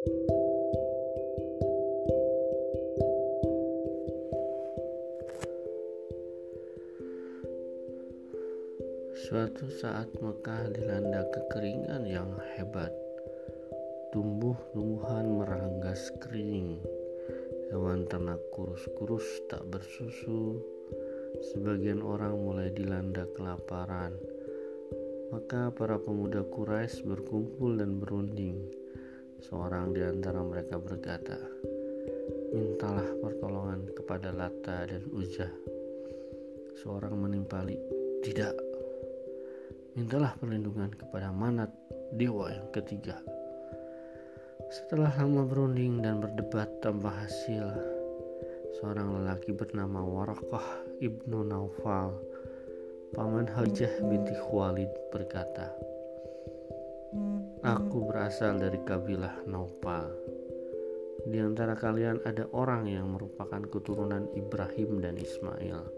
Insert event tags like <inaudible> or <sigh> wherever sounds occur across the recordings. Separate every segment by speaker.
Speaker 1: Suatu saat Mekah dilanda kekeringan yang hebat. Tumbuh-tumbuhan meranggas kering. Hewan ternak kurus-kurus tak bersusu. Sebagian orang mulai dilanda kelaparan. Maka para pemuda Quraisy berkumpul dan berunding. Seorang di antara mereka berkata, "Mintalah pertolongan kepada Lata dan Uzza." Seorang menimpali, "Tidak, mintalah perlindungan kepada Manat, dewa yang ketiga. Setelah lama berunding dan berdebat tanpa hasil, seorang lelaki bernama Warakah ibnu Naufal, paman Hajah binti Khualid berkata, Aku berasal dari kabilah Naufal. Di antara kalian ada orang yang merupakan keturunan Ibrahim dan Ismail.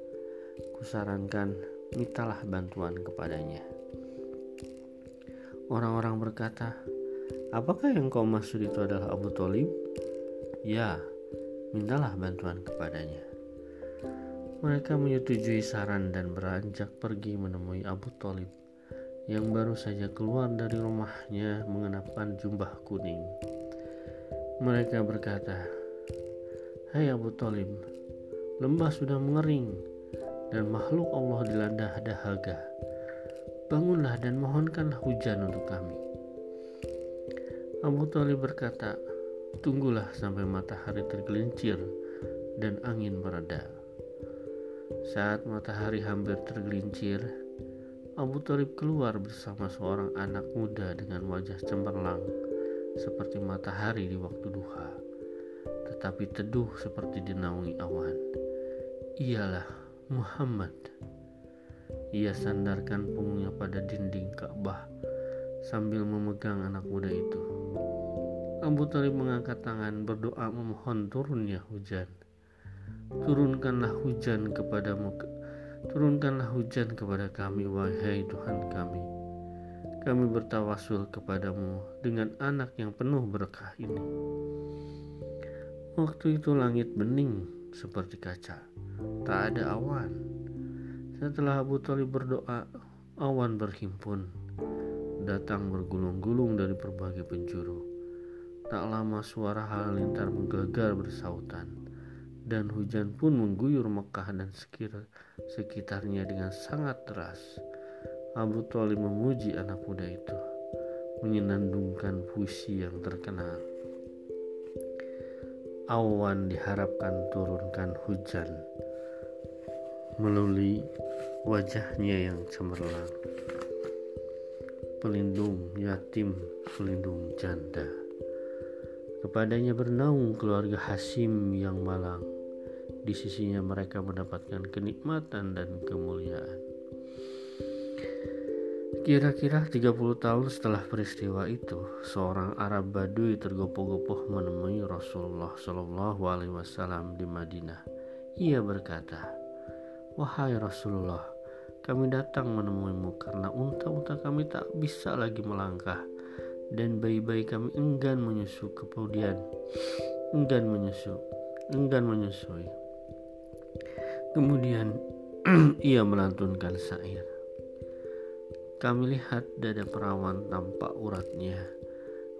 Speaker 1: Kusarankan mintalah bantuan kepadanya. Orang-orang berkata, Apakah yang kau maksud itu adalah Abu Talib? Ya, mintalah bantuan kepadanya. Mereka menyetujui saran dan beranjak pergi menemui Abu Talib yang baru saja keluar dari rumahnya mengenakan jubah kuning. Mereka berkata, Hai Abu Talib, lembah sudah mengering dan makhluk Allah dilanda dahaga bangunlah dan mohonkanlah hujan untuk kami. Abu Talib berkata, tunggulah sampai matahari tergelincir dan angin mereda. Saat matahari hampir tergelincir, Abu Talib keluar bersama seorang anak muda dengan wajah cemerlang seperti matahari di waktu duha, tetapi teduh seperti dinaungi awan. Ialah Muhammad. Ia sandarkan punggungnya pada dinding Ka'bah sambil memegang anak muda itu. Abu Talib mengangkat tangan berdoa memohon turunnya hujan. Turunkanlah hujan kepadamu, turunkanlah hujan kepada kami, wahai Tuhan kami. Kami bertawasul kepadamu dengan anak yang penuh berkah ini. Waktu itu langit bening seperti kaca, tak ada awan setelah Abu Talib berdoa, awan berhimpun, datang bergulung-gulung dari berbagai penjuru. Tak lama suara halilintar menggelegar bersautan, dan hujan pun mengguyur Mekah dan sekitarnya dengan sangat deras. Abu Talib memuji anak muda itu, menyenandungkan puisi yang terkenal. Awan diharapkan turunkan hujan melalui wajahnya yang cemerlang. Pelindung yatim, pelindung janda. Kepadanya bernaung keluarga Hasim yang malang. Di sisinya mereka mendapatkan kenikmatan dan kemuliaan. Kira-kira 30 tahun setelah peristiwa itu, seorang Arab Badui tergopoh-gopoh menemui Rasulullah Shallallahu Alaihi Wasallam di Madinah. Ia berkata, Wahai Rasulullah, kami datang menemuimu karena unta-unta kami tak bisa lagi melangkah dan bayi-bayi kami enggan menyusu kemudian enggan menyusu, enggan menyusui. Kemudian <clears throat> ia melantunkan syair. Kami lihat dada perawan tampak uratnya.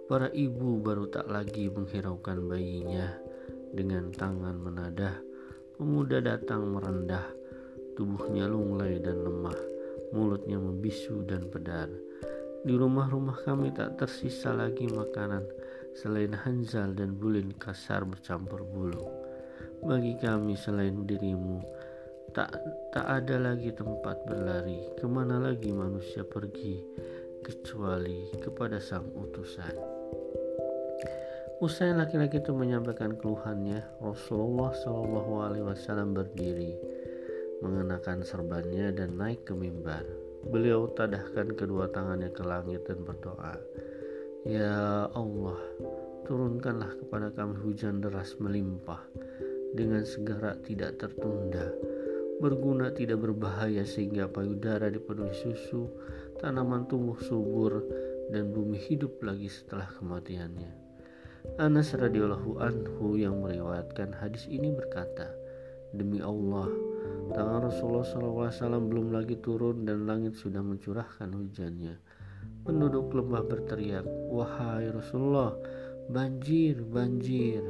Speaker 1: Para ibu baru tak lagi menghiraukan bayinya dengan tangan menadah. Pemuda datang merendah Tubuhnya lunglai dan lemah, mulutnya membisu dan pedar. Di rumah-rumah kami tak tersisa lagi makanan selain hanzal dan bulin kasar bercampur bulu. Bagi kami selain dirimu, tak tak ada lagi tempat berlari. Ke mana lagi manusia pergi kecuali kepada sang utusan. Usai laki-laki itu menyampaikan keluhannya, Rasulullah Shallallahu Alaihi Wasallam berdiri mengenakan serbannya dan naik ke mimbar. Beliau tadahkan kedua tangannya ke langit dan berdoa, Ya Allah, turunkanlah kepada kami hujan deras melimpah dengan segera tidak tertunda, berguna tidak berbahaya sehingga payudara dipenuhi susu, tanaman tumbuh subur, dan bumi hidup lagi setelah kematiannya. Anas radhiyallahu anhu yang meriwayatkan hadis ini berkata, Demi Allah, tangan Rasulullah SAW belum lagi turun dan langit sudah mencurahkan hujannya. Penduduk lembah berteriak, Wahai Rasulullah, banjir, banjir.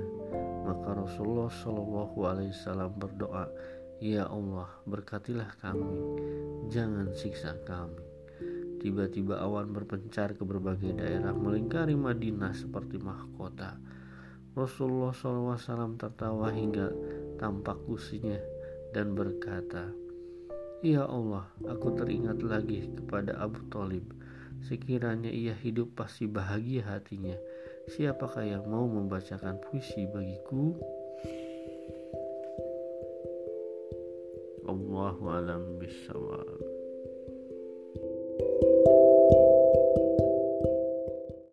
Speaker 1: Maka Rasulullah SAW berdoa, Ya Allah, berkatilah kami, jangan siksa kami. Tiba-tiba awan berpencar ke berbagai daerah melingkari Madinah seperti mahkota. Rasulullah SAW tertawa hingga tampak gusinya dan berkata, Ya Allah, aku teringat lagi kepada Abu Talib. Sekiranya ia hidup pasti bahagia hatinya. Siapakah yang mau membacakan puisi bagiku? Allahu alam bisawab.